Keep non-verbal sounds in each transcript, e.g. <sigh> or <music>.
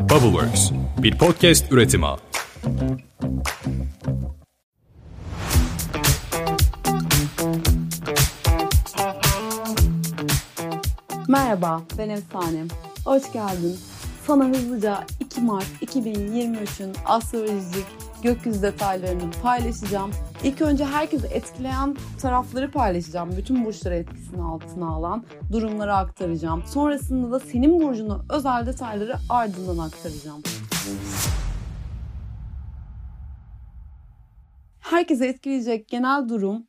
Bubbleworks, bir podcast üretimi. Merhaba, ben Efsanem. Hoş geldin. Sana hızlıca 2 Mart 2023'ün astrolojik gökyüzü detaylarını paylaşacağım. İlk önce herkesi etkileyen tarafları paylaşacağım. Bütün burçları etkisini altına alan durumları aktaracağım. Sonrasında da senin burcunu özel detayları ardından aktaracağım. Herkese etkileyecek genel durum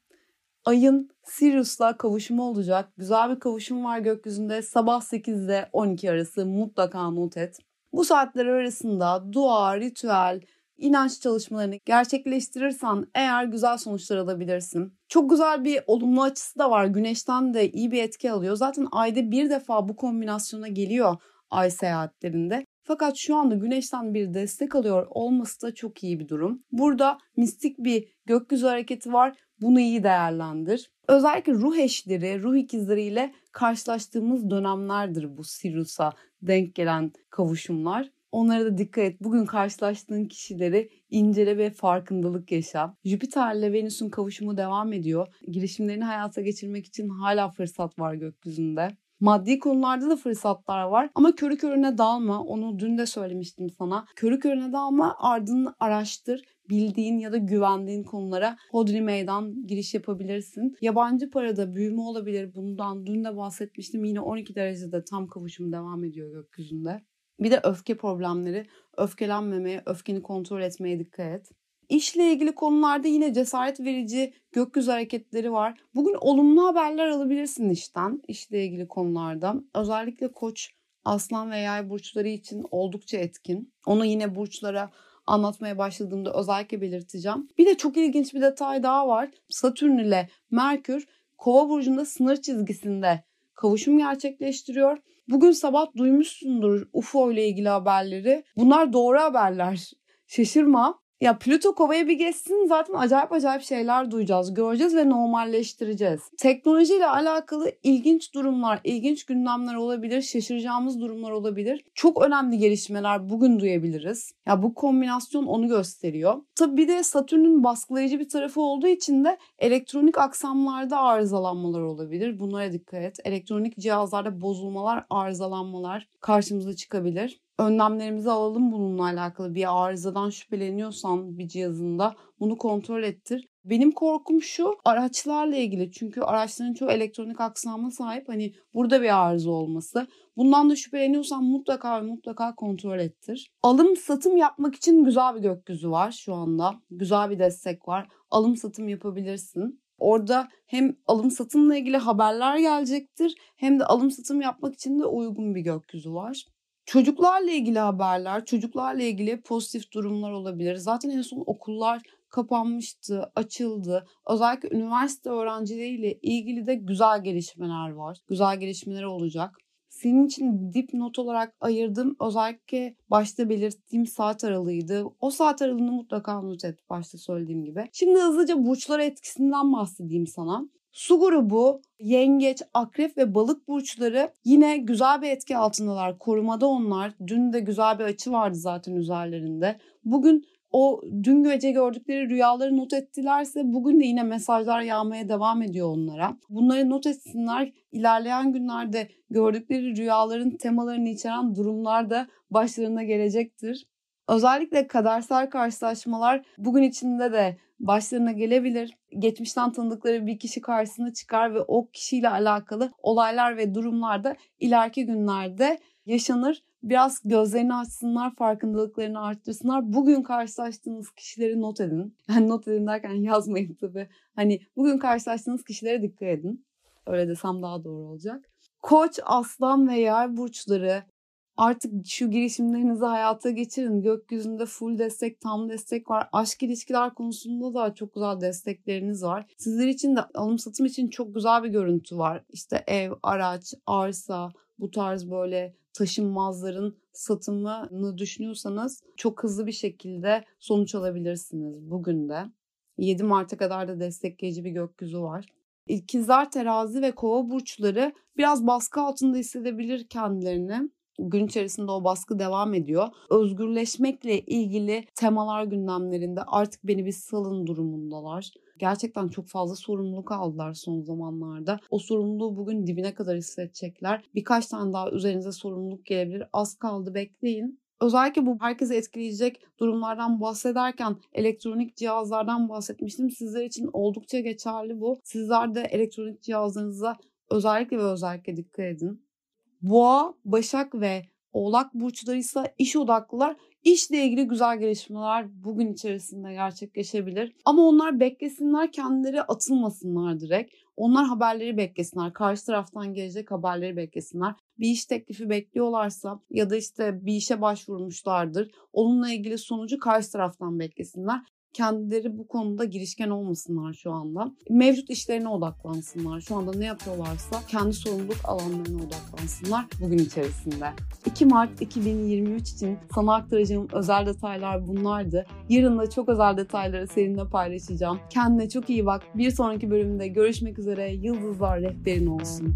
ayın Sirius'la kavuşumu olacak. Güzel bir kavuşum var gökyüzünde. Sabah 8 ile 12 arası mutlaka not et. Bu saatler arasında dua, ritüel, inanç çalışmalarını gerçekleştirirsen eğer güzel sonuçlar alabilirsin. Çok güzel bir olumlu açısı da var. Güneşten de iyi bir etki alıyor. Zaten ayda bir defa bu kombinasyona geliyor ay seyahatlerinde. Fakat şu anda güneşten bir destek alıyor olması da çok iyi bir durum. Burada mistik bir gökyüzü hareketi var. Bunu iyi değerlendir. Özellikle ruh eşleri, ruh ikizleriyle karşılaştığımız dönemlerdir bu Sirius'a denk gelen kavuşumlar. Onlara da dikkat et. Bugün karşılaştığın kişileri incele ve farkındalık yaşa. Jüpiter'le Venüs'ün kavuşumu devam ediyor. Girişimlerini hayata geçirmek için hala fırsat var gökyüzünde. Maddi konularda da fırsatlar var ama körü körüne dalma. Onu dün de söylemiştim sana. Körü körüne dalma ardını araştır. Bildiğin ya da güvendiğin konulara hodri meydan giriş yapabilirsin. Yabancı parada büyüme olabilir. Bundan dün de bahsetmiştim. Yine 12 derecede tam kavuşum devam ediyor gökyüzünde. Bir de öfke problemleri, öfkelenmemeye, öfkeni kontrol etmeye dikkat et. İşle ilgili konularda yine cesaret verici gökyüzü hareketleri var. Bugün olumlu haberler alabilirsin işten, işle ilgili konularda. Özellikle koç, aslan ve yay burçları için oldukça etkin. Onu yine burçlara anlatmaya başladığımda özellikle belirteceğim. Bir de çok ilginç bir detay daha var. Satürn ile Merkür Kova burcunda sınır çizgisinde kavuşum gerçekleştiriyor. Bugün sabah duymuşsundur UFO ile ilgili haberleri. Bunlar doğru haberler. Şaşırma. Ya Plüto kovaya bir geçsin zaten acayip acayip şeyler duyacağız, göreceğiz ve normalleştireceğiz. Teknolojiyle alakalı ilginç durumlar, ilginç gündemler olabilir, şaşıracağımız durumlar olabilir. Çok önemli gelişmeler bugün duyabiliriz. Ya bu kombinasyon onu gösteriyor. Tabii bir de Satürn'ün baskılayıcı bir tarafı olduğu için de elektronik aksamlarda arızalanmalar olabilir. Bunlara dikkat et. Elektronik cihazlarda bozulmalar, arızalanmalar karşımıza çıkabilir önlemlerimizi alalım bununla alakalı. Bir arızadan şüpheleniyorsan bir cihazında bunu kontrol ettir. Benim korkum şu araçlarla ilgili çünkü araçların çoğu elektronik aksama sahip hani burada bir arıza olması. Bundan da şüpheleniyorsan mutlaka ve mutlaka kontrol ettir. Alım satım yapmak için güzel bir gökyüzü var şu anda. Güzel bir destek var. Alım satım yapabilirsin. Orada hem alım satımla ilgili haberler gelecektir hem de alım satım yapmak için de uygun bir gökyüzü var. Çocuklarla ilgili haberler, çocuklarla ilgili pozitif durumlar olabilir. Zaten en son okullar kapanmıştı, açıldı. Özellikle üniversite öğrencileriyle ilgili de güzel gelişmeler var. Güzel gelişmeler olacak. Senin için dip not olarak ayırdığım özellikle başta belirttiğim saat aralığıydı. O saat aralığını mutlaka not et başta söylediğim gibi. Şimdi hızlıca burçlar etkisinden bahsedeyim sana. Su grubu, yengeç, akrep ve balık burçları yine güzel bir etki altındalar. Korumada onlar. Dün de güzel bir açı vardı zaten üzerlerinde. Bugün o dün gece gördükleri rüyaları not ettilerse bugün de yine mesajlar yağmaya devam ediyor onlara. Bunları not etsinler. İlerleyen günlerde gördükleri rüyaların temalarını içeren durumlar da başlarına gelecektir. Özellikle kadersel karşılaşmalar bugün içinde de başlarına gelebilir. Geçmişten tanıdıkları bir kişi karşısına çıkar ve o kişiyle alakalı olaylar ve durumlar da ileriki günlerde yaşanır. Biraz gözlerini açsınlar, farkındalıklarını arttırsınlar. Bugün karşılaştığınız kişileri not edin. <laughs> Yani not edin derken yazmayın tabii. Hani bugün karşılaştığınız kişilere dikkat edin. Öyle desem daha doğru olacak. Koç, aslan ve yay burçları Artık şu girişimlerinizi hayata geçirin. Gökyüzünde full destek, tam destek var. Aşk ilişkiler konusunda da çok güzel destekleriniz var. Sizler için de alım satım için çok güzel bir görüntü var. İşte ev, araç, arsa, bu tarz böyle taşınmazların satımını düşünüyorsanız çok hızlı bir şekilde sonuç alabilirsiniz bugün de. 7 Mart'a kadar da destekleyici bir gökyüzü var. İkizler, terazi ve kova burçları biraz baskı altında hissedebilir kendilerini gün içerisinde o baskı devam ediyor. Özgürleşmekle ilgili temalar gündemlerinde artık beni bir salın durumundalar. Gerçekten çok fazla sorumluluk aldılar son zamanlarda. O sorumluluğu bugün dibine kadar hissedecekler. Birkaç tane daha üzerinize sorumluluk gelebilir. Az kaldı bekleyin. Özellikle bu herkesi etkileyecek durumlardan bahsederken elektronik cihazlardan bahsetmiştim. Sizler için oldukça geçerli bu. Sizler de elektronik cihazlarınıza özellikle ve özellikle dikkat edin. Boğa, Başak ve Oğlak burçları ise iş odaklılar. İşle ilgili güzel gelişmeler bugün içerisinde gerçekleşebilir. Ama onlar beklesinler kendileri atılmasınlar direkt. Onlar haberleri beklesinler. Karşı taraftan gelecek haberleri beklesinler. Bir iş teklifi bekliyorlarsa ya da işte bir işe başvurmuşlardır. Onunla ilgili sonucu karşı taraftan beklesinler kendileri bu konuda girişken olmasınlar şu anda. Mevcut işlerine odaklansınlar. Şu anda ne yapıyorlarsa kendi sorumluluk alanlarına odaklansınlar bugün içerisinde. 2 Mart 2023 için sana aktaracağım özel detaylar bunlardı. Yarın da çok özel detayları seninle paylaşacağım. Kendine çok iyi bak. Bir sonraki bölümde görüşmek üzere. Yıldızlar rehberin olsun.